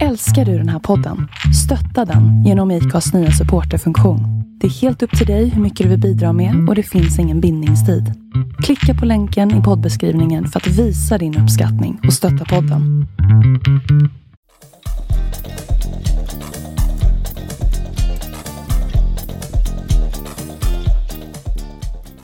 Älskar du den här podden? Stötta den genom IKAs nya supporterfunktion. Det är helt upp till dig hur mycket du vill bidra med och det finns ingen bindningstid. Klicka på länken i poddbeskrivningen för att visa din uppskattning och stötta podden.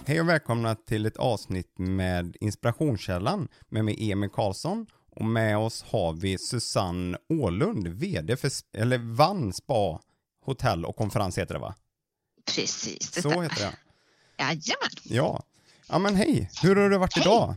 Hej och välkomna till ett avsnitt med Inspirationskällan med mig Emil Karlsson och med oss har vi Susanne Ålund, VD för, eller Vann Spa Hotell och konferens heter det va? Precis, det Så stämmer. heter det. Jajamän. Ja. Ja men hej, hur har det varit Hej. idag?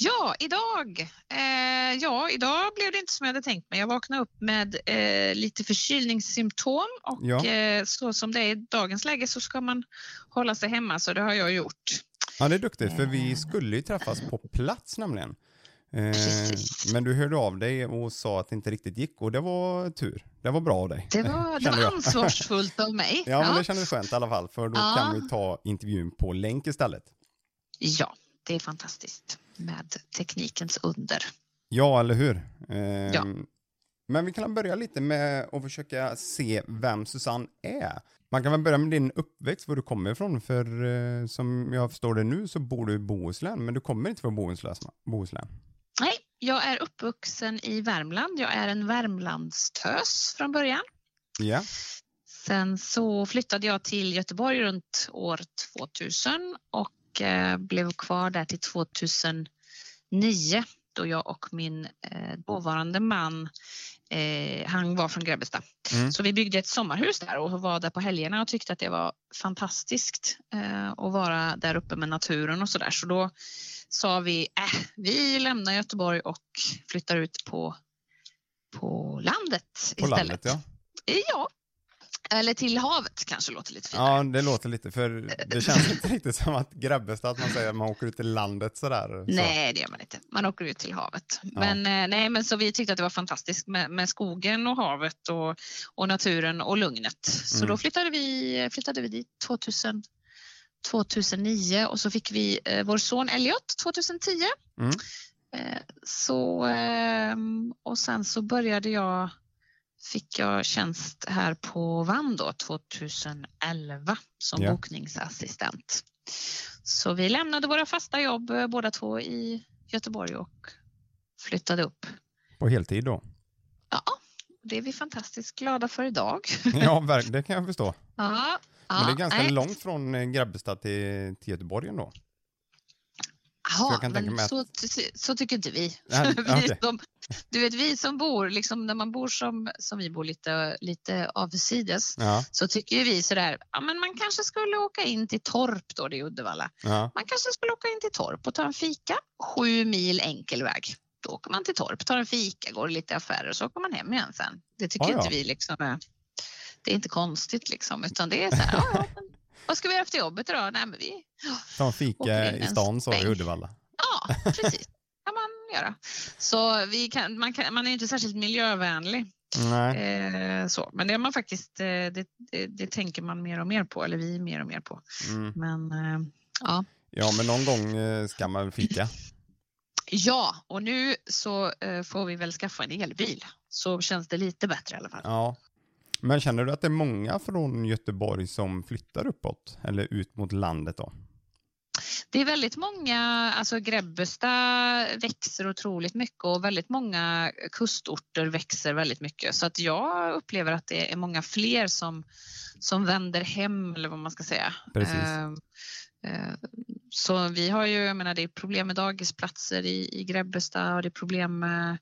Ja, idag. Eh, ja, idag blev det inte som jag hade tänkt mig. Jag vaknade upp med eh, lite förkylningssymptom och Ja. eh, så som det är i dagens läge så ska man hålla sig hemma så det har jag gjort. Ja det är duktigt för vi skulle ju träffas på plats nämligen. Eh, Precis. men du hörde av dig och sa att det inte riktigt gick och det var tur. Det var bra av dig. Det var, det var ansvarsfullt av mig. Ja, men det kändes skönt i alla fall för då Ja. kan vi ta intervjun på länk istället. ja, det är fantastiskt med teknikens under. Ja, eller hur? Eh, Ja. Men vi kan börja lite med att försöka se vem Susanne är. Man kan väl börja med din uppväxt, var du kommer ifrån. För eh, som jag förstår det nu så bor du i Bohuslän, men du kommer inte från Bohuslän. Bohuslän. Jag är uppvuxen i Värmland. Jag är en Värmlandstös från början. Ja, Sen så flyttade jag till Göteborg runt år 2000 och eh, blev kvar där till 2009 då jag och min eh, dåvarande man, eh, han var från Grebbestad. Mm. Så vi byggde ett sommarhus där och var där på helgerna och tyckte att det var fantastiskt att vara där uppe med naturen och sådär. Så då sa vi, äh, vi lämnar Göteborg och flyttar ut på, på landet på istället. landet ja. Ja, eller till havet kanske låter lite finare. Ja, det låter lite, för det känns inte riktigt som att Grebbestad, att man säger att man åker ut till landet sådär. Så. Nej, det gör man inte. Man åker ut till havet. Men, eh, nej, men så vi tyckte att det var fantastiskt med, med skogen och havet och, och naturen och lugnet. Så Mm. då flyttade vi, flyttade vi dit 2000, 2009 och så fick vi eh, vår son Elliot 2010. Mm. Eh, så, ehm, och sen så började jag, fick jag tjänst här på Vann då 2011 som Ja. bokningsassistent. Så vi lämnade våra fasta jobb eh, båda två i Göteborg och flyttade upp. På heltid då. Ja, det är vi fantastiskt glada för idag. Ja, det kan jag förstå. Ja, Men det är ganska nej. långt från eh, Grebbestad till, till Göteborg ändå. Ja, men att- så, så tycker inte vi. Nej, vi okej. som, du vet, vi som bor, liksom, när man bor som, som vi bor lite, lite avsides, Ja, så tycker vi sådär, ja men man kanske skulle åka in till Torp då, det är Uddevalla. ja. Man kanske skulle åka in till Torp och ta en fika, sju mil enkel väg. Då åker man till Torp, tar en fika, går lite affärer och så åker man hem igen sen. Det tycker Ja, ja. inte vi liksom är, det är inte konstigt liksom, utan det är så här, ja, vad ska vi göra efter jobbet idag? Nej, men vi, Ta fika i stan så i. Uddevalla. Ja, precis. kan man göra. Så vi kan, man, kan, man är inte särskilt miljövänlig. Nej. Eh, så. Men det är man faktiskt, eh, det, det, det tänker man mer och mer på, eller vi mer och mer på. Mm. Men eh, ja. Ja, men någon gång eh, ska man väl fika. ja, och nu så eh, får vi väl skaffa en elbil. Så känns det lite bättre i alla fall. Ja. Men känner du att det är många från Göteborg som flyttar uppåt? Eller ut mot landet då? Det är väldigt många, alltså Grebbestad växer otroligt mycket och väldigt många kustorter växer väldigt mycket. Så att jag upplever att det är många fler som, som vänder hem eller vad man ska säga. Precis. Eh, eh, Så vi har ju, jag menar det är problem med dagisplatser i, i Grebbestad och det är problem med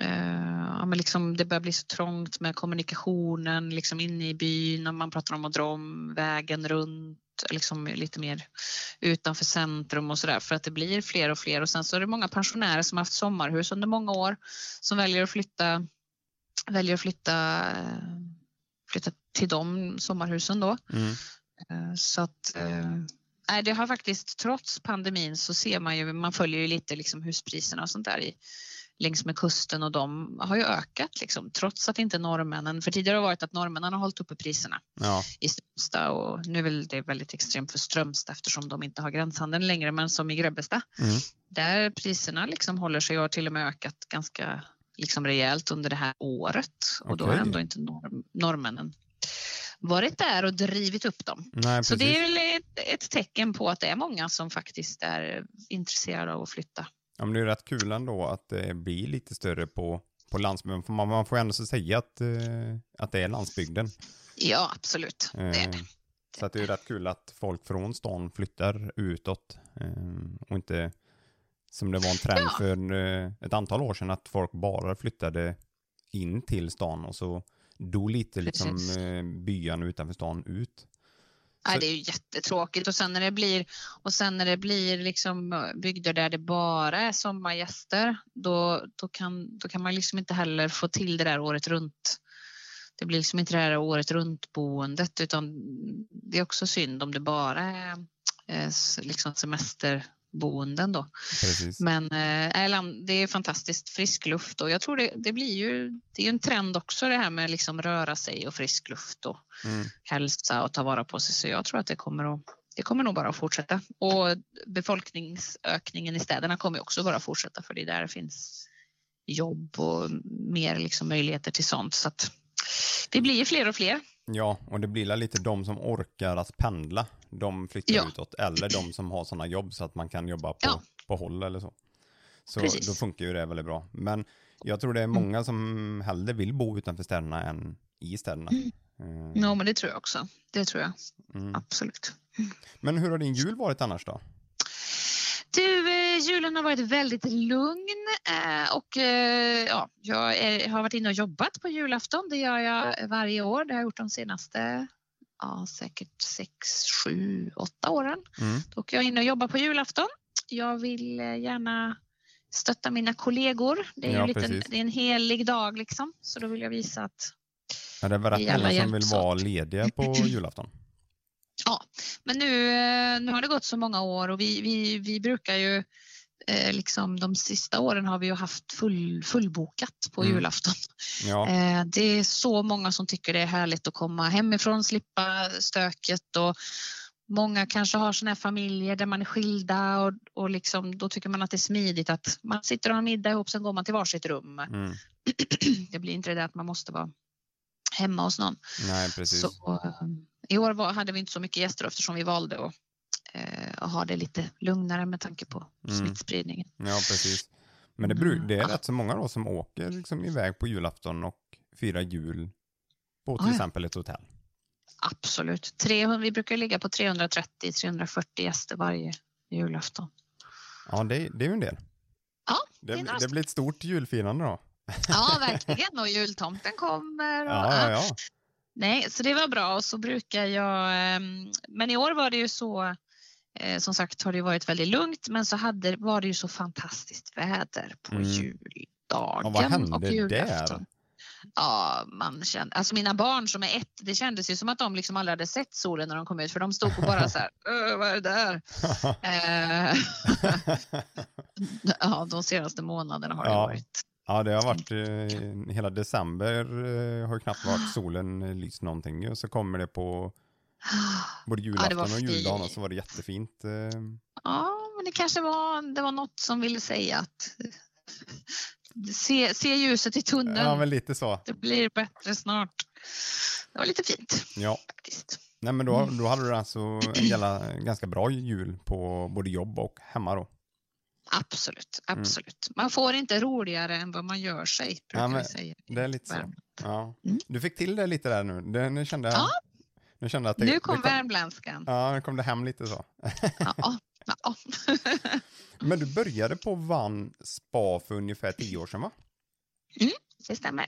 eh, men liksom det börjar bli så trångt med kommunikationen liksom inne i byn och man pratar om att dra om vägen runt liksom lite mer utanför centrum och sådär för att det blir fler och fler och sen så är det många pensionärer som har haft sommarhus under många år som väljer att flytta väljer att flytta, eh, flytta till de sommarhusen då. Mm. Eh, Så att eh, nej, det har faktiskt trots pandemin så ser man ju, man följer ju lite liksom huspriserna och sånt där i, längs med kusten och de har ju ökat liksom, trots att inte norrmännen, för tidigare har det varit att norrmännen har hållit uppe priserna Ja, i Strömstad och nu är det väldigt extremt för Strömstad eftersom de inte har gränshandeln längre men som i Grebbestad mm. där priserna liksom håller sig och har till och med ökat ganska liksom rejält under det här året och då har ändå inte norr, norrmännen varit där och drivit upp dem. Nej, Så det är väl ett, ett tecken på att det är många som faktiskt är intresserade av att flytta. Ja, men det är rätt kul ändå att det blir lite större på, på landsbygden. För man, man får ändå säga att, eh, att det är landsbygden. Ja, absolut. Det är Eh, det. Så att det är rätt kul att folk från stan flyttar utåt. Eh, och inte som det var en trend Ja. för eh, ett antal år sedan att folk bara flyttade in till stan och så dog lite liksom Precis. eh, byarna utanför stan ut. Nej, det är ju jättetråkigt och sen när det blir och sen när det blir liksom bygder där det bara är sommargäster då, då, kan, då kan man liksom inte heller få till det där året runt. Det blir liksom inte det här året runt boendet utan det är också synd om det bara är eh, s- semesterboenden då. Precis. Men eh, det är fantastiskt frisk luft och jag tror det, det blir ju, det är en trend också det här med liksom röra sig och frisk luft och Mm. hälsa och ta vara på sig. Så jag tror att det kommer att det kommer nog bara att fortsätta. Och befolkningsökningen i städerna kommer också bara att fortsätta för det är där det finns jobb och mer liksom möjligheter till sånt. Så att vi blir fler och fler. Ja, och det blir lite de som orkar att pendla. De flyttar Ja. utåt. Eller de som har sådana jobb så att man kan jobba på, Ja. på håll eller så. Så Precis. då funkar ju det väldigt bra. Men jag tror det är Mm. många som hellre vill bo utanför städerna än i städerna. Eh, Ja, men det tror jag också. Det tror jag Mm. absolut. Men hur har din jul varit annars då? Du, eh, julen har varit väldigt lugn eh, och eh, ja, jag har varit inne och jobbat på julafton. Det gör jag varje år. Det har jag gjort de senaste ja, säkert sex, sju, åtta åren. Mm. Då åker jag in och jobbar på julafton. Jag vill gärna stötta mina kollegor. Det är, Ja, en, liten, det är en helig dag liksom. Så då vill jag visa att Ja, det är rätt Vi alla många som vill vara lediga på julafton. Ja, men nu, eh, nu har det gått så många år och vi, vi, vi brukar ju eh, liksom de sista åren har vi ju haft full, fullbokat på Mm. julafton. Ja, Eh, det är så många som tycker det är härligt att komma hemifrån, slippa stöket och många kanske har såna här familjer där man är skilda och, och liksom, då tycker man att det är smidigt att man sitter och har middag ihop, sen går man till varsitt rum. mm. Det blir inte det där att man måste vara hemma hos någon. nej precis. Så, eh, I år var, hade vi inte så mycket gäster eftersom vi valde att, eh, att ha det lite lugnare med tanke på Mm. smittspridningen. Ja, precis. Men det, bru- det är Mm. rätt så många då som åker liksom iväg på julafton och firar jul på till Ja, ja. exempel ett hotell. Absolut. 300, vi brukar ligga på 330-340 gäster varje julafton. Ja, det, det är ju en del. Ja, Det, det det blir ett stort julfirande då. Ja, verkligen. Och jultomten kommer. Och, Ja, ja, ja. Nej, så det var bra. Och så brukar jag... ehm, Men i år var det ju så... eh, Som sagt har det varit väldigt lugnt, men så hade, var det ju så fantastiskt väder på Mm. juldagen Ja, vad hände och julafton. där? Ja, man kände, alltså mina barn som är ett, det kändes ju som att de liksom aldrig hade sett solen när de kom ut för de stod och bara så här, "Öh, vad är det där? Eh, ja, de senaste månaderna har det Ja. varit. Ja, det har varit eh, hela december eh, har knappt varit solen eh, lyst någonting och så kommer det på både julafton var och juldagen och så var det jättefint. Eh, Ja, men det kanske var, det var något som ville säga att se, se ljuset i tunneln. ja, men lite så. Det blir bättre snart. Det var lite fint Ja, faktiskt. nej men då, då hade du alltså en jävla, ganska bra jul på både jobb och hemma då. Absolut, Mm. absolut. Man får inte roligare än vad man gör sig, brukar Ja, vi säga. Det är lite så. Ja. Mm. Du fick till det lite där nu. Det, nu kände. Ja. Nu kände att det, Nu kom det kom, värmländskan. Ja, nu kom det hem lite så. Ja, ja. Men du började på Vann Spa för ungefär tio år sedan va? det stämmer.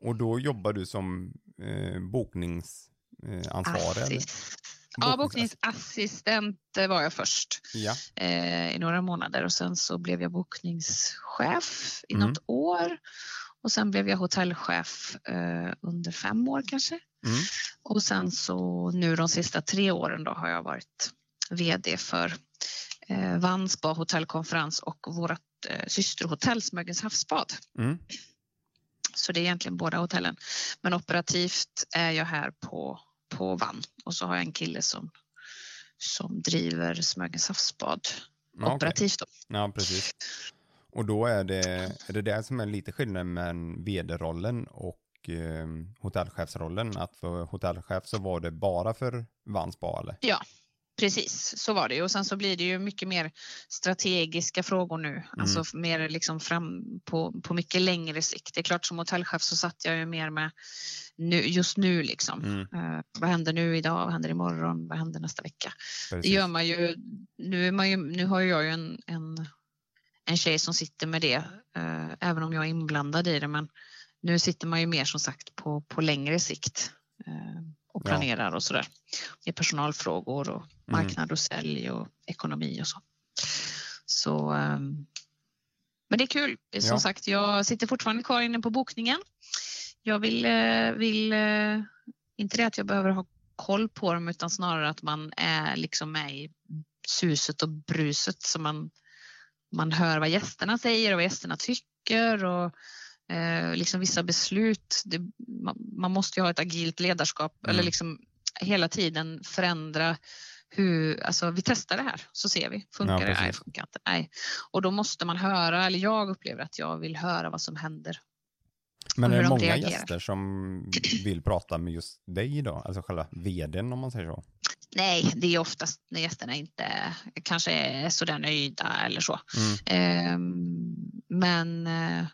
Och då jobbade du som eh, bokningsansvarig? Eh, Ja, bokningsassistent eh, var jag först Ja. eh, i några månader och sen så blev jag bokningschef i Mm. något år och sen blev jag hotellchef eh, under fem år kanske. Mm. Och sen så nu de sista tre åren då har jag varit VD för eh, Vanspa hotellkonferens och vårt eh, systerhotell Smögens havsbad. Mm. Så det är egentligen båda hotellen. Men operativt är jag här på, på Vann och så har jag en kille som, som driver Smögens havsbad Ja, operativt. Då. ja, precis. Och då är det, är det det som är lite skillnad med vd-rollen och eh, hotellchefsrollen? Att för hotellchef så var det bara för Vanspa eller? Ja, Precis, så var det och sen så blir det ju mycket mer strategiska frågor nu, mm. alltså mer liksom fram på, på mycket längre sikt. Det är klart som hotellchef så satt jag ju mer med nu, just nu liksom. Mm. Uh, vad händer nu idag? Vad händer imorgon? Vad händer nästa vecka? Precis. Det gör man ju. Nu, är man ju, nu har jag ju en, en, en tjej som sitter med det, uh, även om jag är inblandad i det, men nu sitter man ju mer som sagt på, på längre sikt. Uh, och planerar och sådär. I personalfrågor och mm. marknad och sälj och ekonomi och så. Så um, men det är kul. Som ja. sagt, jag sitter fortfarande kvar inne på bokningen. Jag vill, eh, vill eh, inte det att jag behöver ha koll på dem utan snarare att man är liksom med i suset och bruset så man, man hör vad gästerna säger och vad gästerna tycker och eh, liksom vissa beslut. Det, man, man, måste ju ha ett agilt ledarskap mm. eller liksom hela tiden förändra hur, alltså vi testar det här så ser vi, funkar ja, det? Nej, funkar inte. Nej. Och då måste man höra, eller jag upplever att jag vill höra vad som händer. Men är det många reagerar. gäster som vill prata med just dig idag? Alltså själva vdn om man säger så? Nej, det är oftast när gästerna inte kanske är sådär nöjda eller så. Mm. Um, men Eh,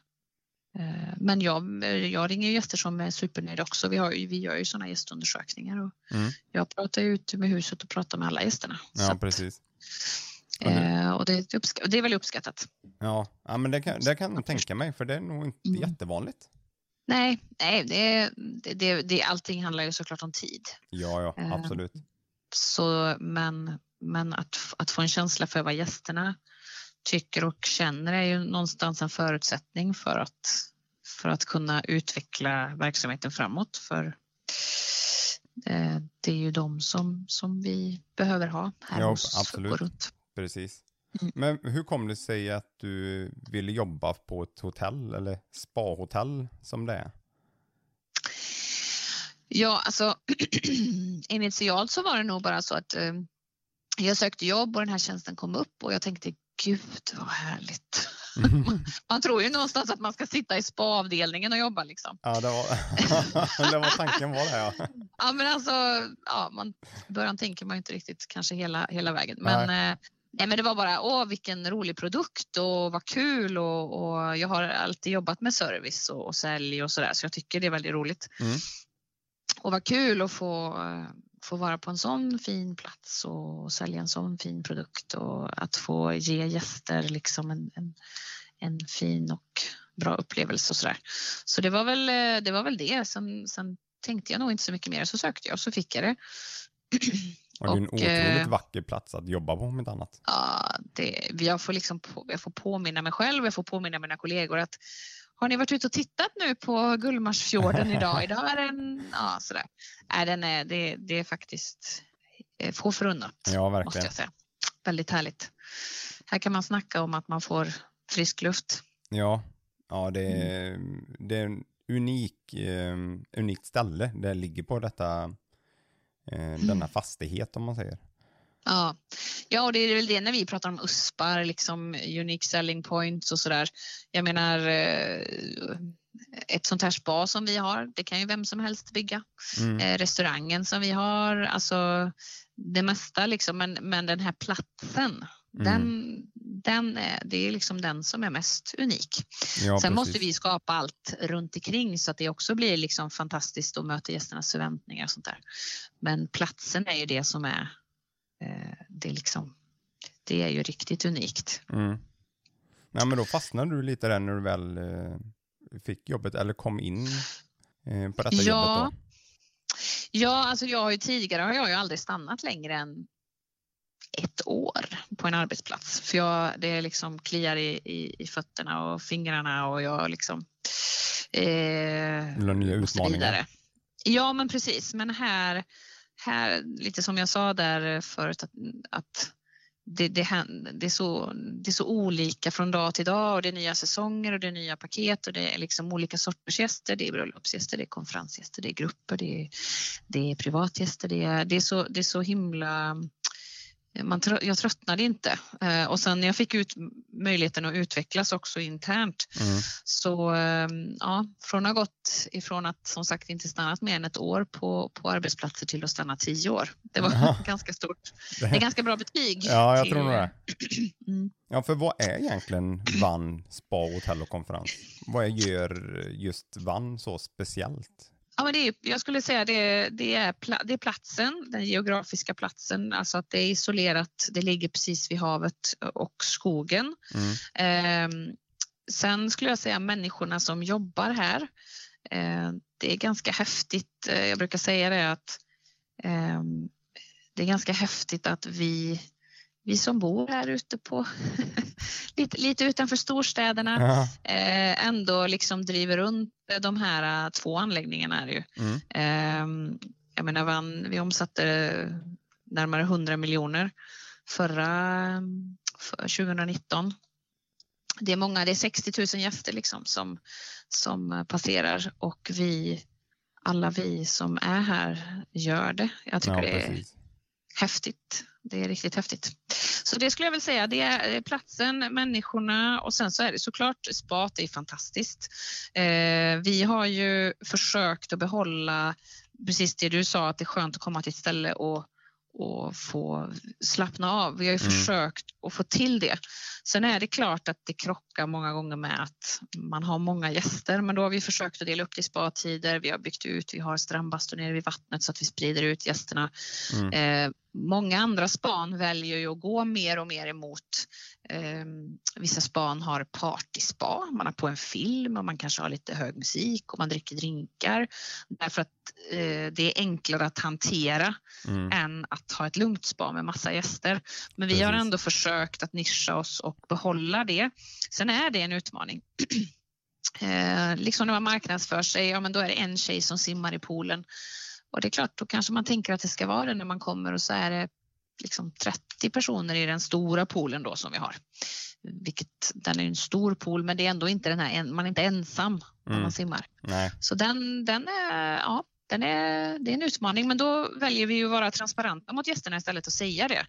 men jag, jag ringer gäster som är supernöjda också. Vi, har, vi gör ju sådana gästundersökningar och mm. jag pratar ut med huset och pratar med alla gästerna. Ja, att, precis. Och det, eh, och det, och det är väldigt uppskattat. Ja, ja men det kan, det kan jag tänka mig för det är nog inte mm. jättevanligt. Nej, nej det, det, det, allting handlar ju såklart om tid. Ja, ja, eh, absolut. Så, men men att, att få en känsla för vad gästerna tycker och känner är ju någonstans en förutsättning för att, för att kunna utveckla verksamheten framåt. För eh, det är ju de som, som vi behöver ha här ja, hos absolut. runt. Precis. Mm. Men hur kom det sig att du ville jobba på ett hotell eller spahotell som det är? Ja, alltså initialt så var det nog bara så att eh, jag sökte jobb och den här tjänsten kom upp och jag tänkte gud vad härligt. Mm. man tror ju någonstans att man ska sitta i spaavdelningen och jobba liksom. Ja, det var, det var tanken var det ja. Ja, men alltså, ja, man, början tänker man inte riktigt kanske hela, hela vägen. Men, nej. Eh, nej, men det var bara, åh vilken rolig produkt och vad kul och, och jag har alltid jobbat med service och, och sälj och sådär så jag tycker det är väldigt roligt. Mm. Och vad kul att få eh, få vara på en sån fin plats och sälja en sån fin produkt och att få ge gäster liksom en, en, en fin och bra upplevelse och sådär. Så det var väl eh, det. Var väl det. Sen, sen tänkte jag nog inte så mycket mer så sökte jag och så fick jag det. Och det är en otroligt eh, vacker plats att jobba på om inte annat. Ja, det, jag, får liksom, jag får påminna mig själv, jag får påminna mina kollegor att har ni varit ute och tittat nu på Gullmarsfjorden idag? Idag är den, ja sådär. Äh, den är, det, det är faktiskt eh, få förunnat. Ja, verkligen. Måste jag säga. Väldigt härligt. Här kan man snacka om att man får frisk luft. Ja, ja det, är, mm. det är en unik, um, unikt ställe det ligger på detta, uh, denna fastighet om man säger. Ja. ja, och det är väl det när vi pratar om USPar, liksom unique selling points och sådär. Jag menar eh, ett sånt här spa som vi har, det kan ju vem som helst bygga. Mm. Eh, restaurangen som vi har, alltså det mesta liksom, men, men den här platsen, mm. den, den är, det är liksom den som är mest unik. Ja, Sen precis. måste vi skapa allt runt omkring så att det också blir liksom fantastiskt och möter gästernas förväntningar och sånt där. Men platsen är ju det som är det, är liksom, det är ju riktigt unikt. Mm. Ja, men då fastnade du lite där när du väl eh, fick jobbet eller kom in eh, på detta ja. jobbet då? Ja, alltså jag har ju tidigare har jag ju aldrig stannat längre än ett år på en arbetsplats. För jag, det liksom kliar i, i, i fötterna och fingrarna och jag liksom... Eh, nya utmaningar. Ja, men precis. Men här här, lite som jag sa där förut, att, att det, det, det, är så, det är så olika från dag till dag och det är nya säsonger och det är nya paket och det är liksom olika sorters gäster. Det är bröllopsgäster, det är konferensgäster, det är grupper, det är, det är privatgäster. Det är, det, är så, det är så himla man, jag tröttnade inte. Eh, och sen när jag fick ut möjligheten att utvecklas också internt mm. så ehm, ja, från att ha gått ifrån att som sagt inte stannat mer än ett år på, på arbetsplatser till att stanna tio år. Det var Aha. ganska stort. Det är ganska bra betyg. Ja, jag till... tror det. Mm. Ja, för vad är egentligen Vann Spa, Hotell och Konferens? Vad gör just Vann så speciellt? Ja, men det är, jag skulle säga det, det, är, det är platsen, den geografiska platsen, alltså att det är isolerat, det ligger precis vid havet och skogen. Mm. Eh, sen skulle jag säga människorna som jobbar här. Eh, det är ganska häftigt, eh, jag brukar säga det att eh, det är ganska häftigt att vi vi som bor här ute på lite, lite utanför storstäderna ja. eh, ändå liksom driver runt de här uh, två anläggningarna. Är ju. Mm. Eh, jag menar, van, vi omsatte närmare 100 miljoner förra för 2019. Det är många, det är 60 000 gäster liksom som, som passerar och vi, alla vi som är här gör det. Jag tycker ja, det är häftigt. Det är riktigt häftigt. Så det skulle jag väl säga, det är platsen, människorna och sen så är det såklart spat är fantastiskt. Eh, vi har ju försökt att behålla precis det du sa att det är skönt att komma till ett ställe och och få slappna av. Vi har ju mm. försökt att få till det. Sen är det klart att det krockar många gånger med att man har många gäster, men då har vi försökt att dela upp det i spatider. Vi har byggt ut, vi har strandbastu nere vid vattnet så att vi sprider ut gästerna. Mm. Eh, många andra span väljer ju att gå mer och mer emot eh, vissa span har partyspa, man har på en film och man kanske har lite hög musik och man dricker drinkar därför att eh, det är enklare att hantera mm. än att ha ett lugnt spa med massa gäster. Men vi Precis. har ändå försökt att nischa oss och behålla det. Sen är det en utmaning. eh, liksom när man marknadsför sig, ja men då är det en tjej som simmar i poolen och det är klart, då kanske man tänker att det ska vara det när man kommer och så är det liksom 30 personer i den stora poolen då som vi har. Vilket, den är en stor pool men det är ändå inte den här, man är inte ensam när mm. man simmar. Nej. Så den, den är, ja, den är, det är en utmaning men då väljer vi att vara transparenta mot gästerna istället och säga det.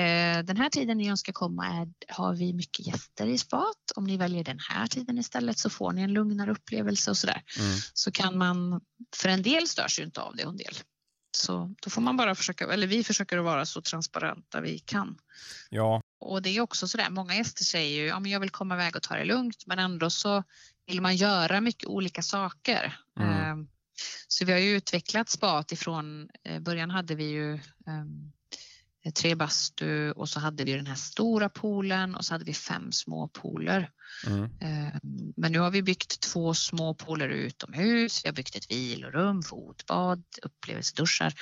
Eh, den här tiden ni önskar komma är, har vi mycket gäster i spat. Om ni väljer den här tiden istället så får ni en lugnare upplevelse och sådär. Mm. Så kan man, för en del störs ju inte av det och en del. Så då får man bara försöka, eller vi försöker att vara så transparenta vi kan. Ja. Och det är också sådär, många gäster säger ju, ja men jag vill komma iväg och ta det lugnt men ändå så vill man göra mycket olika saker. Mm. Eh, så vi har ju utvecklat spat ifrån, eh, början hade vi ju um, tre bastu och så hade vi den här stora poolen och så hade vi fem små pooler. Mm. Um, men nu har vi byggt två små pooler utomhus, vi har byggt ett vilorum, fotbad, upplevelseduschar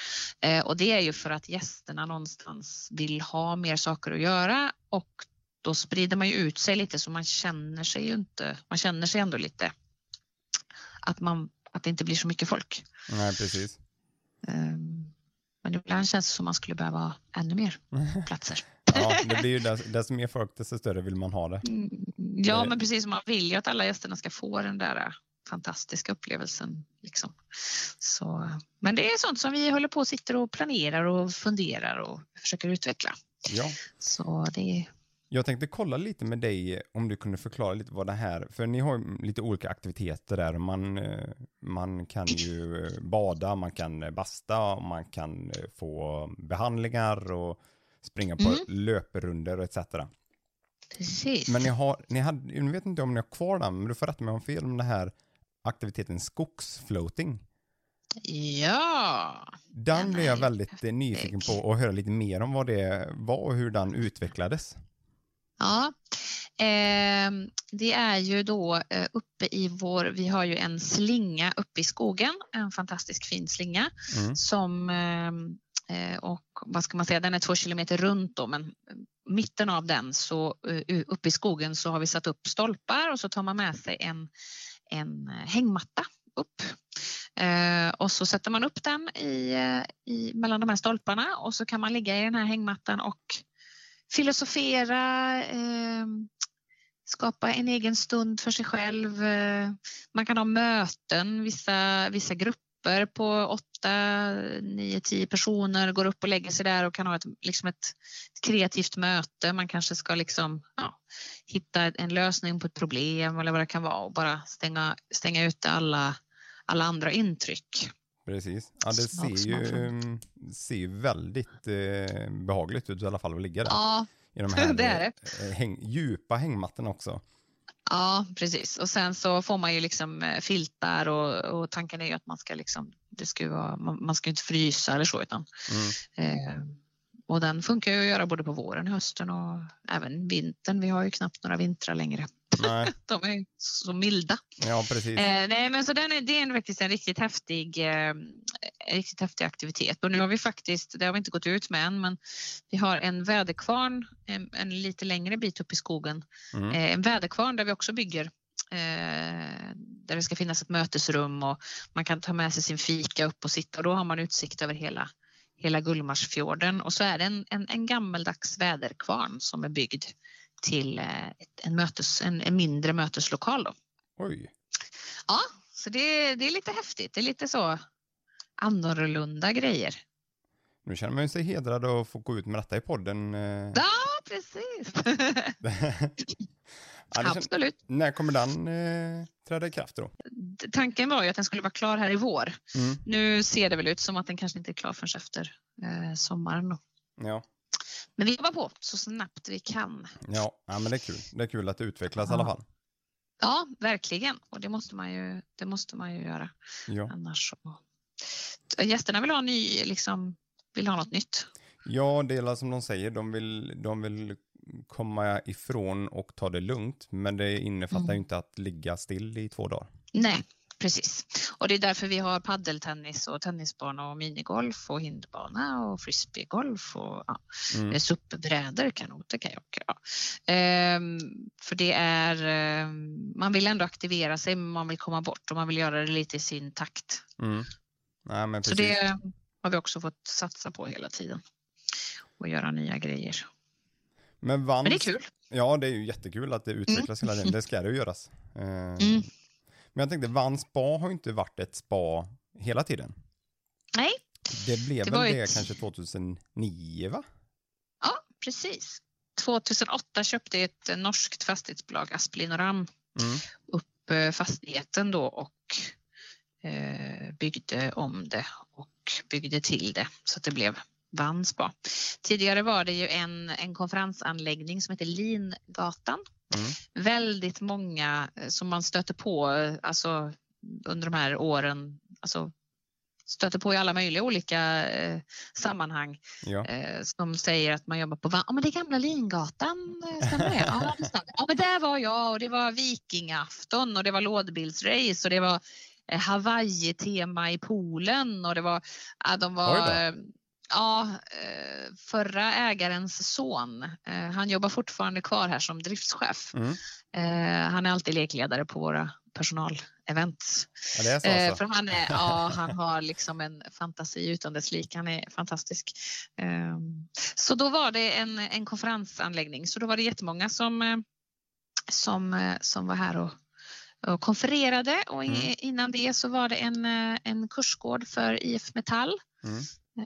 uh, och det är ju för att gästerna någonstans vill ha mer saker att göra och då sprider man ju ut sig lite så man känner sig ju inte, man känner sig ändå lite att man att det inte blir så mycket folk. Nej, precis. Um, men ibland känns det som man skulle behöva ännu mer platser. ja, det blir ju desto mer folk desto större vill man ha det. Mm, ja, men precis. Man vill ju att alla gästerna ska få den där äh, fantastiska upplevelsen. Liksom. Så, men det är sånt som vi håller på och sitter och planerar och funderar och försöker utveckla. Ja. Så det, jag tänkte kolla lite med dig om du kunde förklara lite vad det här, för ni har lite olika aktiviteter där. Man, eh, man kan ju eh, bada, man kan basta, man kan eh, få behandlingar och springa på mm. löperunder och etc. Precis. Men ni har, ni hade, jag vet inte om ni har kvar den, men du får rätta mig om fel om det här aktiviteten skogsfloating. Ja! Den blev jag väldigt nyfiken på att höra lite mer om vad det var och hur den utvecklades. Ja, eh, det är ju då eh, uppe i vår, vi har ju en slinga uppe i skogen, en fantastisk fin slinga mm. som ehm, eh, och vad ska man säga, den är två kilometer runt då, men mitten av den så uh, uppe i skogen så har vi satt upp stolpar och så tar man med sig en, en hängmatta upp. Eh, och så sätter man upp den i, i, mellan de här stolparna och så kan man ligga i den här hängmattan och filosofera, eh, skapa en egen stund för sig själv. Eh, man kan ha möten, vissa, vissa grupper på åtta, nio, tio personer, går upp och lägger sig där och kan ha ett, liksom ett, ett kreativt möte. Man kanske ska liksom, ja, hitta en lösning på ett problem eller vad det kan vara och bara stänga, stänga ute alla, alla andra intryck. Precis. Ja, det ser ju, ser ju väldigt eh, behagligt ut i alla fall att ligga där. Ja, I de här det är det. eh, Häng, djupa hängmattorna också. Ja, precis. Och sen så får man ju liksom eh, filtar och, och tanken är ju att man ska liksom, det ska vara, man, man ska inte frysa eller så utan Mm. eh, och den funkar ju att göra både på våren, hösten och även vintern. Vi har ju knappt några vintrar längre. Nej, De är så milda. ja precis. Eh, nej, men så den är, det är en, faktiskt en riktigt häftig, eh, riktigt häftig aktivitet. Och nu har vi faktiskt, det har vi inte gått ut med än, men vi har en väderkvarn en, en lite längre bit upp i skogen. Mm. Eh, en väderkvarn där vi också bygger. Eh, där det ska finnas ett mötesrum och man kan ta med sig sin fika upp och sitta och då har man utsikt över hela, hela Gullmarsfjorden. Och så är det en, en, en gammeldags väderkvarn som är byggd till eh, en, mötes, en, en mindre möteslokal. Då. Oj. Ja, så det, det är lite häftigt. Det är lite så annorlunda grejer. Nu känner man sig hedrad att få gå ut med detta i podden. eh. Ja, precis. Ja, Absolut. När kommer den eh, träda i kraft då? Tanken var ju att den skulle vara klar här i vår. Mm. Nu ser det väl ut som att den kanske inte är klar förrän efter eh, sommaren. Då. Ja. Men vi jobbar på så snabbt vi kan. Ja. ja, men det är kul. Det är kul att det utvecklas i alla fall. Ja, verkligen. Och det måste man ju, det måste man ju göra. Ja. Annars så... Gästerna vill ha, ny, liksom, vill ha något nytt. ja, det är som de säger. De vill, de vill komma ifrån och ta det lugnt. Men det innefattar Mm. ju inte att ligga still i två dagar. Nej, precis. Och det är därför vi har paddeltennis och tennisbana och minigolf och hindbana och frisbeegolf och ja, Mm. mm. SUP-brädor, kanoter, kajaker. Ja. Ehm, för det är, ehm, man vill ändå aktivera sig men man vill komma bort och man vill göra det lite i sin takt. Mm. Men Så det har vi också fått satsa på hela tiden och göra nya grejer. Men, Vans, Men det är kul. Ja, det är ju jättekul att det utvecklas hela tiden. Det ska det ju göras. Eh, Mm. Men jag tänkte, Vans spa har ju inte varit ett spa hela tiden. Nej, Det blev Det väl det ett- kanske 2009, va? ja precis. 2008 köpte ett norskt fastighetsbolag, Asplin och Ram, Mm. upp eh, fastigheten då och eh, byggde om det och byggde till det så att det blev Vanspa. Tidigare var det ju en, en konferensanläggning som heter Lingatan. Mm. Väldigt många eh, som man stöter på eh, alltså, under de här åren, alltså stöter på i alla möjliga olika eh, sammanhang Ja. eh, som säger att man jobbar på ja, men det gamla Lingatan, eh, stämmer det? Ja, det stämmer. Ja, men där var jag och det var vikingafton och det var lådbilsrace och det var eh, Hawaii-tema i poolen och det var, ja, de var, ja, eh, förra ägarens son, eh, han jobbar fortfarande kvar här som driftschef. Mm. Eh, han är alltid lekledare på våra personalevents. ja, alltså. för han, är, ja, han har liksom en fantasi utan dess like. Han är fantastisk. Eh, så då var det en, en konferensanläggning. Så då var det jättemånga som, som, som var här och, och konfererade. Och Mm. innan det så var det en, en kursgård för IF Metall. Mm.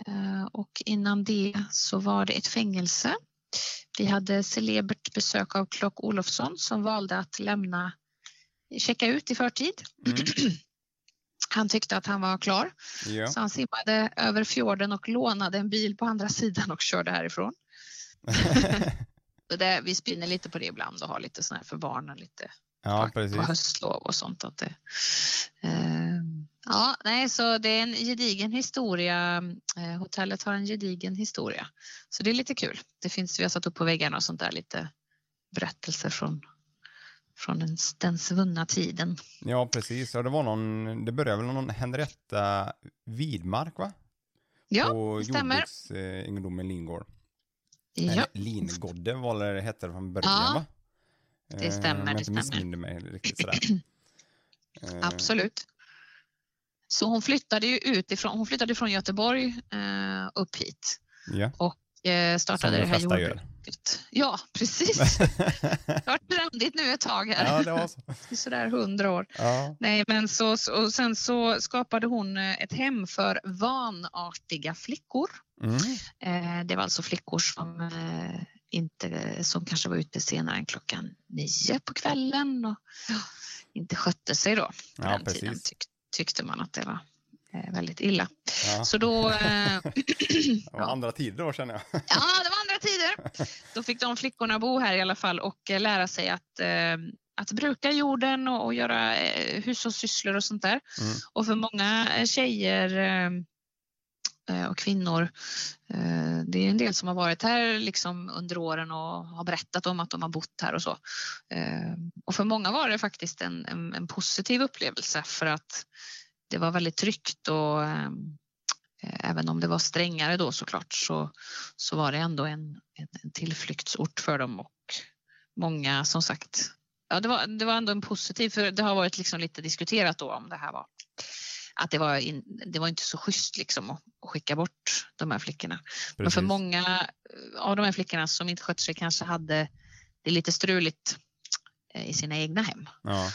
Eh, och innan det så var det ett fängelse. Vi hade celebert besök av Klock Olofsson som valde att lämna, checka ut i förtid. Mm. Han tyckte att han var klar Ja. så han simmade över fjorden och lånade en bil på andra sidan och körde härifrån. Det, vi spinner lite på det ibland och har lite sån här för barnen lite ja, på precis. höstlov och sånt. Att det, eh, ja, nej, så det är en gedigen historia. Eh, hotellet har en gedigen historia. Så det är lite kul. Det finns, vi har satt upp på väggarna och sånt där lite berättelser från, från den, den svunna tiden. Ja, precis. Ja, det var någon, det började väl någon Henrietta Widmark, va? Ja, På det stämmer. jordbruksegendomen Lingård. Ja, Eller Lingodde var det hette det från början, Ja, va? Det stämmer, Eh, Om jag det inte stämmer. mig riktigt sådär. Eh, Absolut. Så hon flyttade ju utifrån, hon flyttade från Göteborg eh, upp hit Ja, och eh, startade de det här jordbruket. Ja, precis. Det har varit trendigt nu ett tag här. ja, det var så. Sådär hundra år. Ja. Nej, men så, och sen så skapade hon eh, ett hem för vanartiga flickor. Mm. Eh, det var alltså flickor som eh, inte, som kanske var ute senare än klockan nio på kvällen och inte skötte sig då. På Ja, den tiden precis. tyck, tyckte man att det var eh, väldigt illa. Ja. Så då, eh, Det var andra tider då känner jag. ja, det var andra tider. Då fick de flickorna bo här i alla fall och eh, lära sig att, eh, att bruka jorden och, och göra eh, hushållssysslor och sånt där. Mm. Och för många eh, tjejer Eh, och kvinnor, eh, det är en del som har varit här liksom under åren och har berättat om att de har bott här och så. Eh, och för många var det faktiskt en, en, en positiv upplevelse för att det var väldigt tryggt och även om det var strängare då såklart så, så var det ändå en, en, en tillflyktsort för dem och många som sagt Ja, det var, det var ändå en positiv, för det har varit liksom lite diskuterat då om det här var att det var, in, det var inte så schysst liksom att, att skicka bort de här flickorna. Men för Precis. många eh, av de här flickorna som inte skötte sig kanske hade det lite struligt eh, i sina egna hem Ja.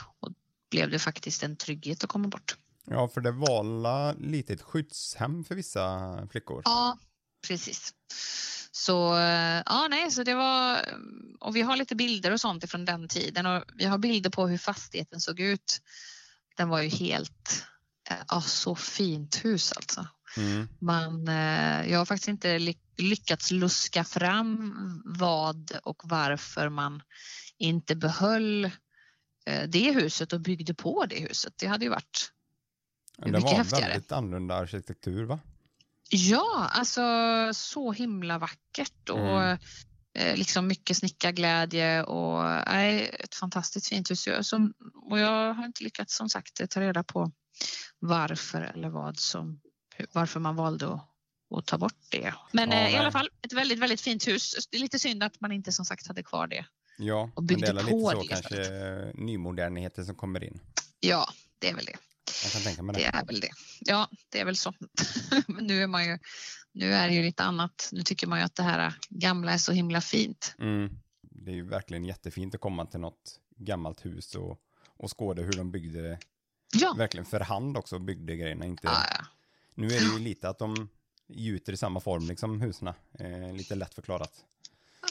blev det faktiskt en trygghet att komma bort. ja, för det var lite ett skyddshem för vissa flickor. Ja, precis. Så eh, ja, nej, så det var och vi har lite bilder och sånt ifrån den tiden och vi har bilder på hur fastigheten såg ut. Den var ju helt, ja, så fint hus alltså. Mm. Man, eh, jag har faktiskt inte ly- lyckats luska fram vad och varför man inte behöll eh, det huset och byggde på det huset. Det hade ju varit Det mycket var häftigare. väldigt annorlunda arkitektur va? Ja, alltså så himla vackert och Mm. eh, liksom mycket snickarglädje och nej, ett fantastiskt fint hus. Och jag har inte lyckats som sagt ta reda på varför eller vad som, varför man valde att, att ta bort det. Men Ja, eh, i alla fall ett väldigt, väldigt fint hus. Det är lite synd att man inte som sagt hade kvar det. Ja, Och men byggde det är lite så det kanske nymoderniteter som kommer in. Ja, det är väl det. Jag kan tänka mig Det det. är väl det. Ja, det är väl så. Men nu är man ju, nu är det ju lite annat. Nu tycker man ju att det här gamla är så himla fint. Mm. Det är ju verkligen jättefint att komma till något gammalt hus och, och skåda hur de byggde det. Ja, Verkligen för hand också byggde grejerna. Inte, ja, ja. Nu är det ju lite att de gjuter i samma form, liksom husen. Eh, lite lätt förklarat.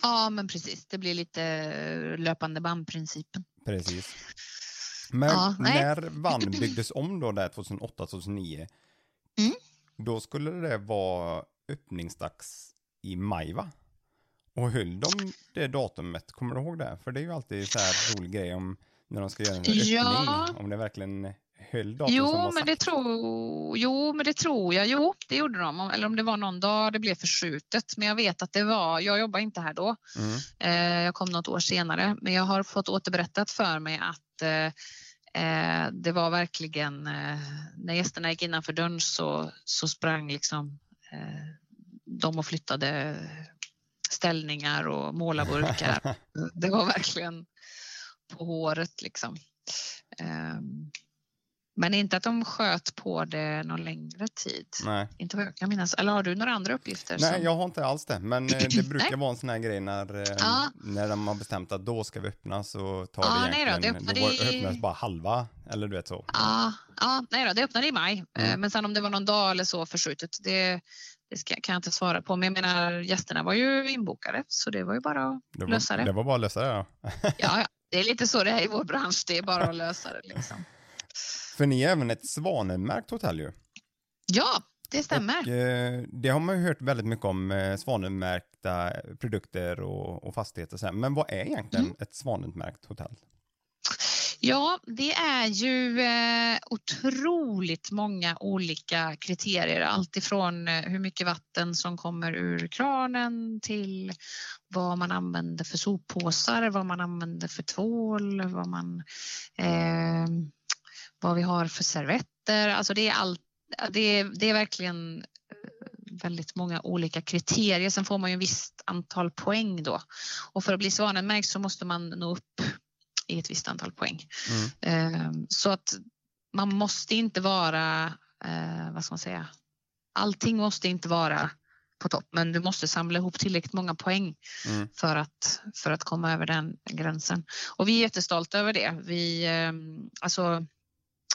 ja men precis. Det blir lite eh, löpande bandprincipen. Precis. Men Ja, när Vann byggdes om då där 2008-2009, Mm. då skulle det vara öppningsdags i maj va? Och höll de det datumet, kommer du ihåg det? För det är ju alltid så här rolig grej om när de ska göra en öppning, Ja. om det verkligen höll som Jo var men, det tror, jo, men det tror jag. Jo, det gjorde de. Eller om det var någon dag det blev förskjutet. Men jag vet att det var, jag jobbar inte här då. Mm. Eh, jag kom något år senare. Men jag har fått återberättat för mig att eh, eh, det var verkligen, eh, när gästerna gick innanför dörren så, så sprang liksom eh, de och flyttade ställningar och målarburkar. det var verkligen på håret liksom. Men inte att de sköt på det någon längre tid. Nej. Inte vad jag kan minnas. Eller har du några andra uppgifter? Nej, som- jag har inte alls det, men eh, det brukar Nej. vara en sån här grej när, eh, Ja. när de har bestämt att då ska vi öppna så tar Ja, det nej då, egentligen, det då öppnar var- i- öppnas bara halva, eller du vet så. Ja, ja nej då, det öppnade i maj. Eh, Mm. Men sen om det var någon dag eller så förskjutet, det, det ska, kan jag inte svara på. Men jag menar, gästerna var ju inbokade så det var ju bara att Det var, lösa det. det var bara att lösa det ja. Ja, ja, det är lite så det är i vår bransch, det är bara att lösa det. Liksom. För ni är även ett svanenmärkt hotell ju. Ja, det stämmer. Och, eh, det har man ju hört väldigt mycket om, eh, svanenmärkta produkter och, och fastigheter och så här. Men vad är egentligen Mm. ett svanenmärkt hotell? Ja, det är ju eh, otroligt många olika kriterier. Allt ifrån eh, hur mycket vatten som kommer ur kranen till vad man använder för soppåsar, vad man använder för tvål, vad, man, eh, vad vi har för servetter. Alltså det är, allt, det är, det är verkligen eh, väldigt många olika kriterier. Sen får man ju ett visst antal poäng då. Och för att bli svanenmärkt så måste man nå upp i ett visst antal poäng. Mm. Eh, Så att man måste inte vara, eh, vad ska man säga, allting måste inte vara på topp. Men du måste samla ihop tillräckligt många poäng Mm. för att, för att komma över den gränsen. Och vi är jättestolta över det. Vi, eh, alltså,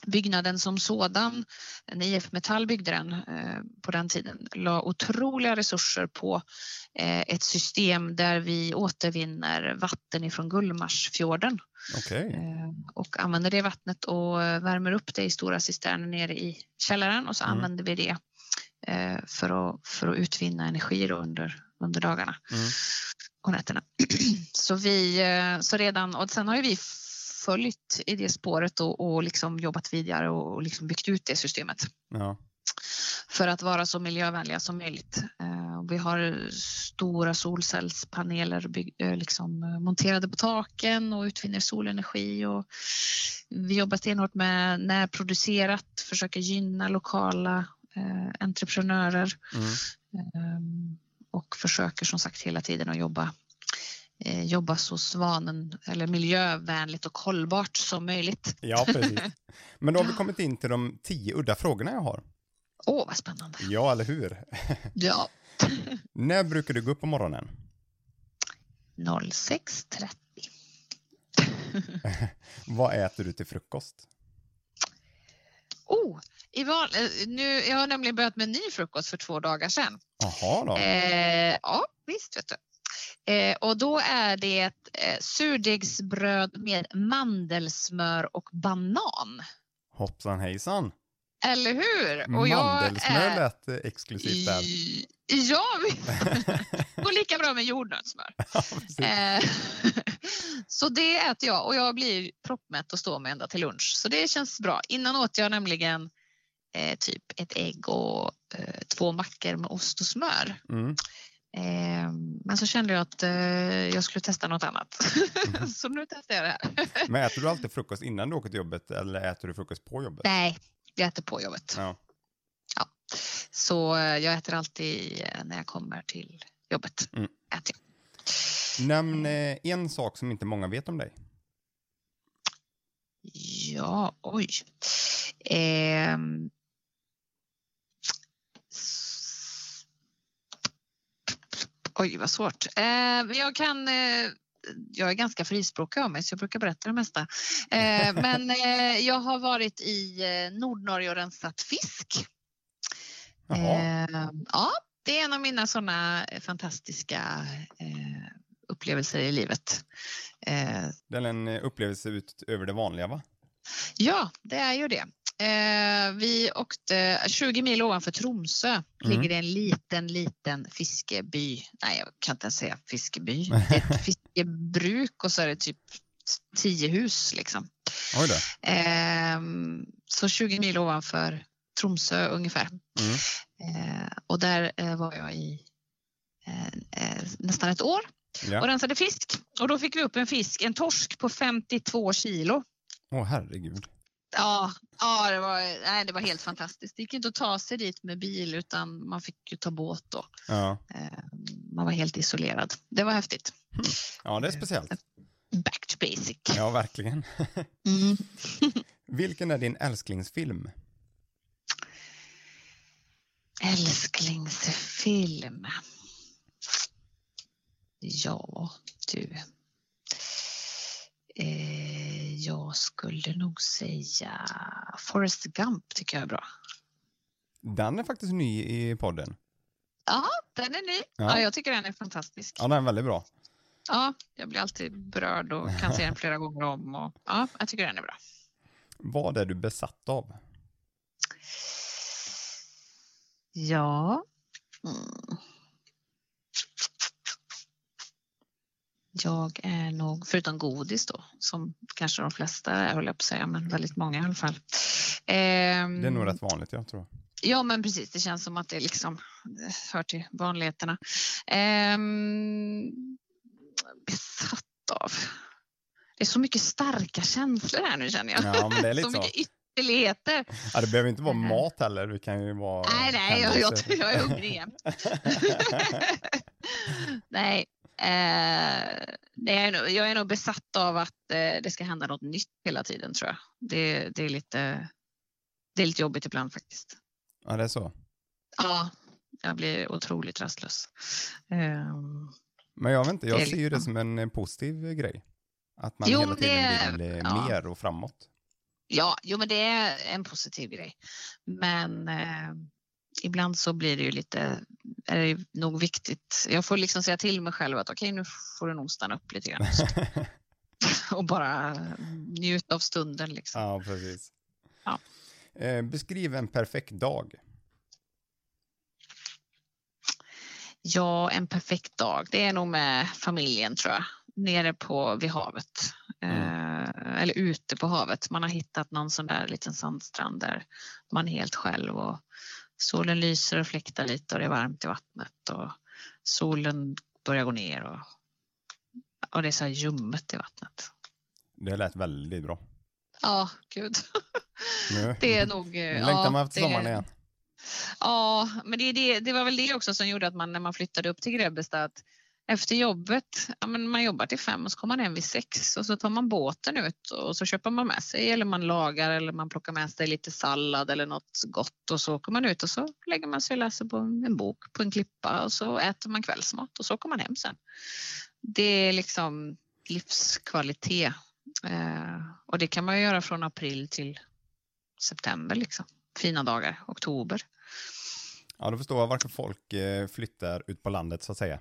byggnaden som sådan, när IF Metall byggde den eh, på den tiden, la otroliga resurser på eh, ett system där vi återvinner vatten ifrån Gullmarsfjorden Okej. eh, och använder det vattnet och värmer upp det i stora cisterner nere i källaren och så Mm. använder vi det för att, för att utvinna energi under, under dagarna Mm. och nätterna. så, vi, så redan, och sen har ju vi följt i det spåret och, och liksom jobbat vidare och, och liksom byggt ut det systemet Ja. för att vara så miljövänliga som möjligt. Eh, Vi har stora solcellspaneler bygg, eh, liksom, eh, monterade på taken och utvinner solenergi. Och vi jobbar stenhårt med närproducerat, försöker gynna lokala entreprenörer Mm. Ehm, och försöker som sagt hela tiden att jobba, jobba så svanen eller miljövänligt och hållbart som möjligt. ja, precis. Men då har vi kommit in till de tio udda frågorna jag har. Åh, vad spännande! Ja, eller hur? Ja. När brukar du gå upp på morgonen? 06.30. Vad äter du till frukost? Oh, i val, eh, nu, jag har nämligen börjat med en ny frukost för två dagar sedan. Jaha då. Eh, ja, visst vet du. Eh, och då är det ett eh, surdegsbröd med mandelsmör och banan. Hoppsan hejsan. Eller hur? Och jag Mandelsmör lät eh, exklusivt där. Ja, går lika bra med jordnötssmör. Ja. Eh, så det äter jag och jag blir proppmätt och står med ända till lunch. Så det känns bra. Innan åt jag nämligen eh, typ ett ägg och eh, två mackor med ost och smör. Mm. Eh, men så kände jag att eh, jag skulle testa något annat. så nu testar jag det här. Men äter du alltid frukost innan du åker till jobbet eller äter du frukost på jobbet? Nej, jag äter på jobbet. Ja. Så eh, jag äter alltid eh, när jag kommer till jobbet. Mm. Äter jag. Nämn en sak som inte många vet om dig. Ja, oj. Ehm. Oj, vad svårt. Eh, jag kan... Eh, jag är ganska frispråkig av mig så jag brukar berätta det mesta. Eh, men eh, jag har varit i eh, Nordnorge och rensat fisk. Eh, ja, det är en av mina sådana fantastiska upplevelser i livet. Det är en upplevelse utöver det vanliga va? Ja, det är ju det. Eh, vi åkte 20 mil ovanför Tromsö. Ligger det en liten, liten fiskeby. Nej, jag kan inte ens säga fiskeby. Det är ett fiskebruk och så är det typ tio hus liksom. Oj då. Eh, så 20 mil ovanför Tromsö ungefär. Mm. Eh, och där eh, var jag i eh, eh, nästan ett år och Ja. rensade fisk. Och då fick vi upp en fisk, en torsk på 52 kilo. Åh herregud. Ja, ja det, var, nej, det var helt fantastiskt. Det gick inte att ta sig dit med bil utan man fick ju ta båt då. Ja. Eh, Man var helt isolerad. Det var häftigt. ja, det är speciellt. Back to basic. Ja, verkligen. Mm. Vilken är din älsklingsfilm? Älsklingsfilm. Ja, du. Eh, jag skulle nog säga Forrest Gump tycker jag är bra. Den är faktiskt ny i podden. Ja, den är ny. Ja. Ja. jag tycker den är fantastisk. Ja, den är väldigt bra. Ja, jag blir alltid berörd och kan se den flera gånger om. Och, ja, jag tycker den är bra. Vad är du besatt av? Ja. Mm. Jag är nog, förutom godis då, som kanske de flesta är, höll jag på att säga, men väldigt många i alla fall. Ehm, Det är nog rätt vanligt, jag tror. Ja, men precis. Det känns som att det liksom eh, hör till vanligheterna. Ehm, besatt av. Det är så mycket starka känslor här nu känner jag. Ja, men det är lite så så. mycket ytterligheter. Ja, det behöver inte vara Mm. mat heller, det kan ju vara Nej, nej, jag, jag, jag är hungrig igen. nej, eh, det är nog, jag är nog besatt av att eh, det ska hända något nytt hela tiden tror jag. Det, det, är, lite, det är lite jobbigt ibland faktiskt. Ja, det är så. Ja, jag blir otroligt rastlös. Um, Men jag vet inte, jag ser ju det liksom- som en positiv grej. Att man Jo, hela tiden vill eh, ja. mer och framåt. Ja, jo, men det är en positiv grej. Men eh, ibland så blir det ju lite, är det nog viktigt. Jag får liksom säga till mig själv att okej, nu får du nog stanna upp lite grann och bara njuta av stunden liksom. ja, precis. Ja. Eh, beskriv en perfekt dag. Ja, en perfekt dag. Det är nog med familjen tror jag. Nere på vid havet. Eh, eller ute på havet. Man har hittat någon sån där liten sandstrand där man är helt själv och solen lyser och fläktar lite och det är varmt i vattnet och solen börjar gå ner och, och det är så här ljummet i vattnet. Det lät väldigt bra. Ja, gud. Det är nog... längtar ja, man efter det- sommaren igen. Ja, men det, det, det var väl det också som gjorde att man när man flyttade upp till Grebbestad att efter jobbet, ja, men man jobbar till fem och så kommer man hem vid sex och så tar man båten ut och så köper man med sig eller man lagar eller man plockar med sig lite sallad eller något gott och så åker man ut och så lägger man sig och läser på en bok på en klippa och så äter man kvällsmat och så åker man hem sen. Det är liksom livskvalitet eh, och det kan man göra från april till september liksom. Fina dagar, oktober. Ja, då förstår jag varför folk eh, flyttar ut på landet så att säga.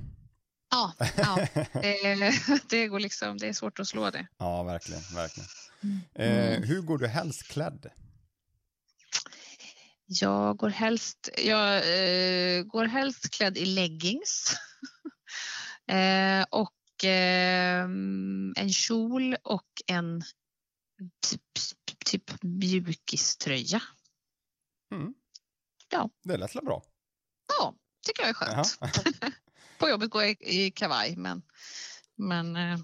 Ja, ja. Det, det går liksom, det är svårt att slå det. Ja, verkligen, verkligen. Mm. Eh, hur går du helst klädd? Jag går helst, jag, eh, går helst klädd i leggings eh, och eh, en kjol och en typ, typ mjukiströja. Mm. Ja. Det lät väl bra? Ja, tycker jag är skönt. På jobbet går jag i, i kavaj men, men eh,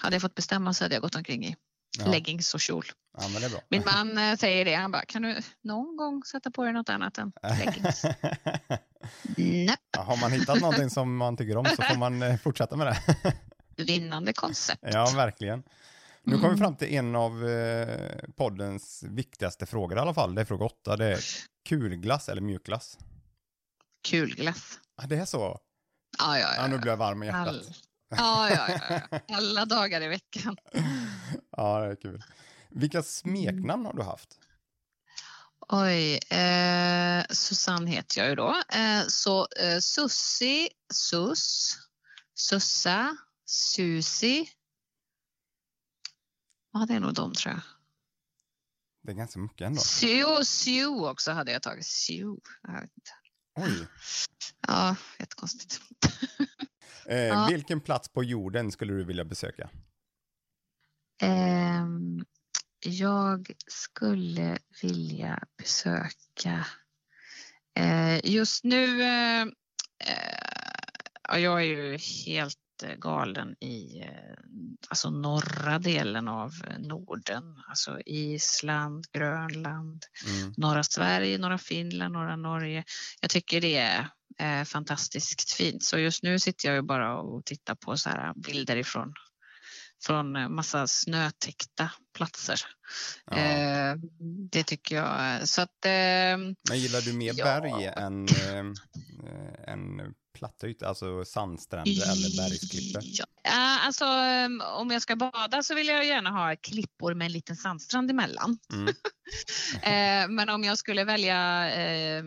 hade jag fått bestämma så hade jag gått omkring i Ja. leggings och kjol. Ja. Min man eh, säger det, han bara, kan du någon gång sätta på dig något annat än leggings? Nej, Ja, har man hittat någonting som man tycker om så får man eh, fortsätta med det. vinnande koncept. ja, verkligen. Nu kommer vi fram till en av poddens viktigaste frågor i alla fall. Det är fråga åtta. Det är kulglass eller mjukglass? Kul glass. Ja, det är så? Ja, ja, Ja, nu blir jag varm i All, hjärtat. ja, ja, ja, ja. Alla dagar i veckan. Ja, det är kul. Vilka smeknamn har du haft? Oj, eh, Susanne heter jag ju då. Eh, så eh, Sussi, Sus, Sussa, Susi. Ja, det är nog de tror jag. Det är ganska mycket ändå. Sue, Sue också hade jag tagit. Sue. Jag vet inte. Oj. Ja, jättekonstigt. Eh, Ja. Vilken plats på jorden skulle du vilja besöka? Ehm, jag skulle vilja besöka eh, just nu. Eh, eh, ja, jag är ju helt eh, galen i eh, alltså norra delen av eh, Norden, alltså Island, Grönland, Mm. norra Sverige, norra Finland, norra Norge. Jag tycker det är eh, fantastiskt fint. Så just nu sitter jag ju bara och tittar på så här bilder ifrån från massa snötäckta platser. Ja. Eh, det tycker jag. Så att eh, Men gillar du mer Ja. berg än, eh, än platta ytor, alltså sandstränder eller bergsklippor? Ja, alltså eh, om jag ska bada så vill jag gärna ha klippor med en liten sandstrand emellan. Mm. Eh, men om jag skulle välja eh,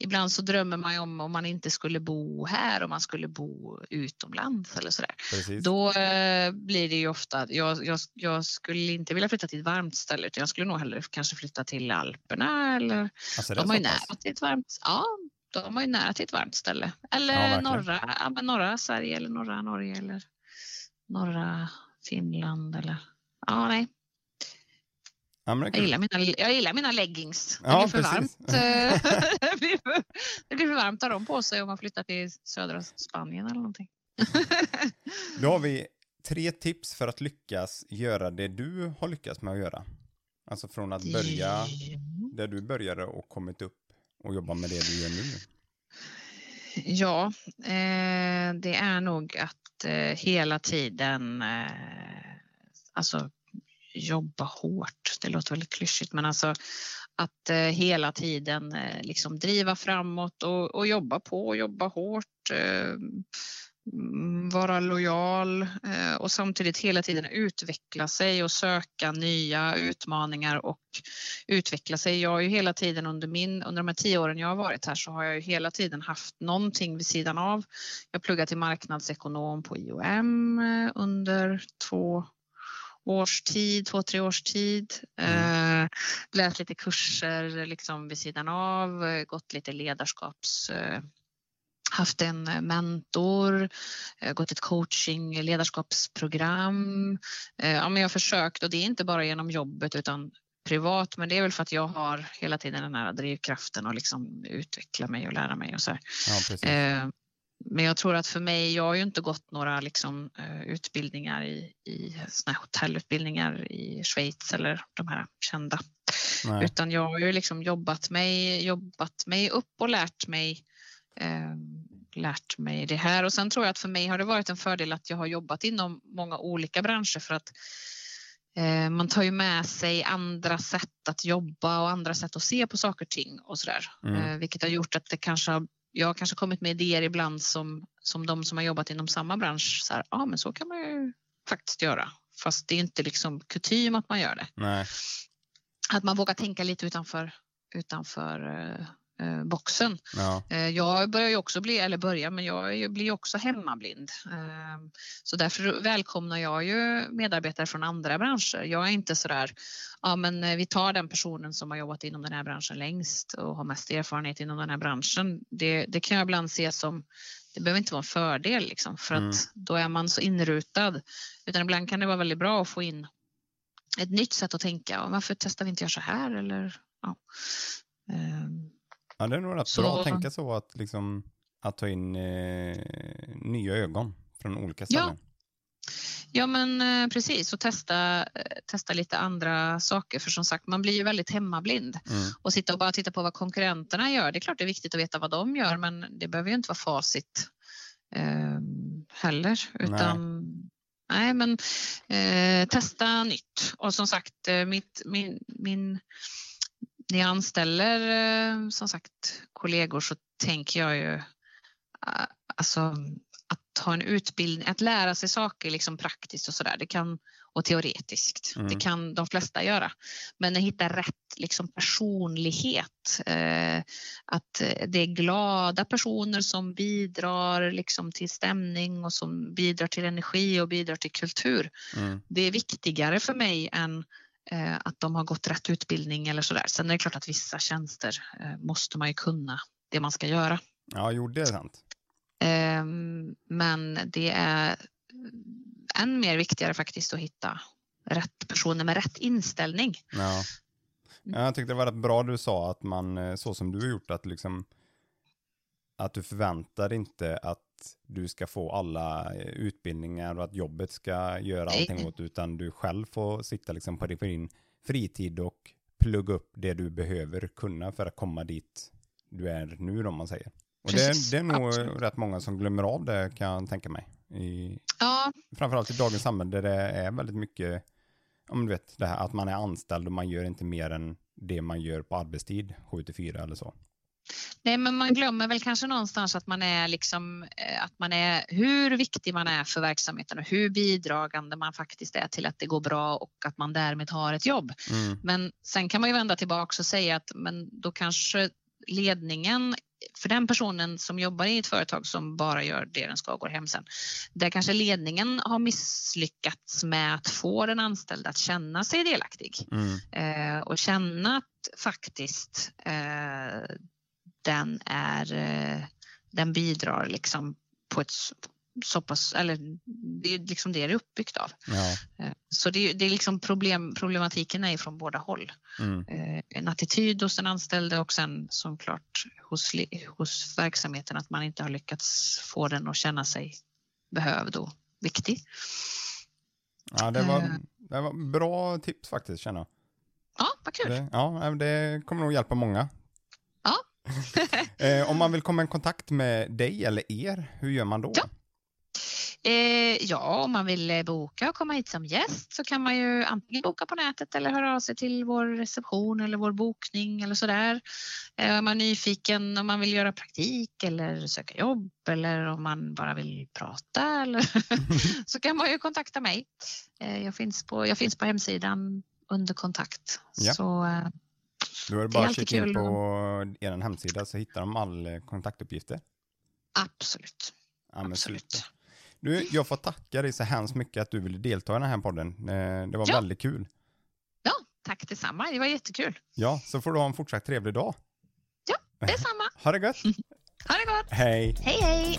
Ibland så drömmer man ju om om man inte skulle bo här, om man skulle bo utomlands eller sådär. Precis. Då eh, blir det ju ofta, jag, jag, jag skulle inte vilja flytta till ett varmt ställe utan jag skulle nog hellre kanske flytta till Alperna eller Alltså, de har ju nära till ett varmt, ja, de har ju nära till ett varmt ställe. Ja, Eller verkligen. norra, ja, men norra Sverige eller norra Norge eller norra Finland eller ja, nej. Ja, Jag gillar mina, jag gillar mina leggings. Det Ja, blir för precis. varmt. det blir för varmt att ha dem på sig om man flyttar till södra Spanien eller någonting. Då har vi tre tips för att lyckas göra det du har lyckats med att göra. Alltså från att börja där du började och kommit upp och jobba med det du gör nu. Ja, eh, det är nog att eh, hela tiden eh, alltså jobba hårt. Det låter väldigt klyschigt men alltså att eh, hela tiden eh, liksom driva framåt och, och jobba på och jobba hårt. Eh, Mm, vara lojal eh, och samtidigt hela tiden utveckla sig och söka nya utmaningar och utveckla sig. Jag har ju hela tiden under, min, under de här tio åren jag har varit här så har jag ju hela tiden haft någonting vid sidan av. Jag pluggade till marknadsekonom på IOM eh, under två års tid, två, tre års tid. Mm. Eh, läst lite kurser liksom vid sidan av, gått lite ledarskaps haft en mentor, eh, gått ett coaching ledarskapsprogram. Ja, men jag har försökt och det är inte bara genom jobbet utan privat, men det är väl för att jag har hela tiden den här drivkraften att liksom utveckla mig och lära mig och så. Ja, men jag tror att för mig, jag har ju inte gått några liksom, utbildningar i, i såna hotellutbildningar i Schweiz eller de här kända. Nej. Utan jag har ju liksom jobbat mig, jobbat mig upp och lärt mig lärt mig det här och sen tror jag att för mig har det varit en fördel att jag har jobbat inom många olika branscher för att uh, man tar ju med sig andra sätt att jobba och andra sätt att se på saker och ting och sådär. Mm. Vilket har gjort att det kanske har jag har kanske kommit med idéer ibland som, som de som har jobbat inom samma bransch. Så här, ja, men så kan man ju faktiskt göra. Fast det är inte liksom kutym att man gör det. Nej. Att man vågar tänka lite utanför, utanför eh, boxen. Ja. Eh, jag börjar ju också bli, eller börjar, men jag blir också hemmablind. Eh, så därför välkomnar jag ju medarbetare från andra branscher. Jag är inte sådär, ja men eh, vi tar den personen som har jobbat inom den här branschen längst och har mest erfarenhet inom den här branschen. Det, det kan jag ibland se som det behöver inte vara en fördel liksom, för mm. att då är man så inrutad. Utan ibland kan det vara väldigt bra att få in ett nytt sätt att tänka. Varför testar vi inte göra så här? Eller, ja. Ja, det är nog rätt så... bra att tänka så att, liksom, att ta in eh, nya ögon från olika ställen. Ja. Ja men eh, precis och testa, eh, testa lite andra saker för som sagt man blir ju väldigt hemmablind mm. och sitta och bara titta på vad konkurrenterna gör. Det är klart det är viktigt att veta vad de gör men det behöver ju inte vara facit eh, heller utan nej, nej men eh, testa nytt och som sagt eh, mitt, min, min när jag anställer eh, som sagt kollegor så tänker jag ju eh, alltså att ha en utbildning, att lära sig saker liksom praktiskt och sådär, det kan och teoretiskt. Mm. Det kan de flesta göra. Men att hitta rätt liksom, personlighet. Eh, att det är glada personer som bidrar liksom, till stämning och som bidrar till energi och bidrar till kultur. Mm. Det är viktigare för mig än Eh, att de har gått rätt utbildning eller sådär. Sen är det klart att vissa tjänster eh, måste man ju kunna det man ska göra. Ja, jo, det är sant. Ehm, men det är än mer viktigare faktiskt att hitta rätt personer med rätt inställning. Ja. Jag tyckte det var rätt bra du sa att man, eh, så som du har gjort, att liksom att du förväntar inte att du ska få alla eh, utbildningar och att jobbet ska göra allting åt utan du själv får sitta liksom på din fritid och plugga upp det du behöver kunna för att komma dit du är nu om man säger. Och det, det, är nog Absolut. rätt många som glömmer av det kan jag tänka mig. I, ja. Framförallt i dagens samhälle där det är väldigt mycket, om du vet, det här att man är anställd och man gör inte mer än det man gör på arbetstid, 7 till 4 eller så. Nej, men man glömmer väl kanske någonstans att man är liksom eh, att man är hur viktig man är för verksamheten och hur bidragande man faktiskt är till att det går bra och att man därmed har ett jobb. Mm. Men sen kan man ju vända tillbaka och säga att men då kanske ledningen för den personen som jobbar i ett företag som bara gör det den ska och går hem sen. Där kanske ledningen har misslyckats med att få den anställda att känna sig delaktig mm. eh, och känna att faktiskt eh, den är, eh, den bidrar liksom på ett så pass, eller det är liksom det det är uppbyggt av. Ja. Eh, så det är, det är liksom problem, problematiken är från båda håll. Mm. Eh, en attityd hos den anställde och sen som klart hos, hos verksamheten att man inte har lyckats få den att känna sig behövd och viktig. Ja, det var, det var bra tips faktiskt känner jag. Ja, vad kul. Det, ja, det kommer nog hjälpa många. Eh, om man vill komma i kontakt med dig eller er, hur gör man då? Ja. Eh, ja, om man vill eh, boka och komma hit som gäst så kan man ju antingen boka på nätet eller höra av sig till vår reception eller vår bokning eller sådär. Eh, om man är nyfiken om man vill göra praktik eller söka jobb eller om man bara vill prata eller så kan man ju kontakta mig. Eh, jag, finns på, jag finns på hemsidan under kontakt. Ja. Så, eh, Då är det bara att kika in på er hemsida så hittar de all eh, kontaktuppgifter. absolut. Ja, Absolut. super. Du, jag får tacka dig så hemskt mycket att du ville delta i den här podden. Eh, Det var Ja. väldigt kul. Ja, tack detsamma. Det var jättekul. Ja, så får du ha en fortsatt trevlig dag. Detsamma. Ha det gött! Ha det gott. Hej! Hej, hej.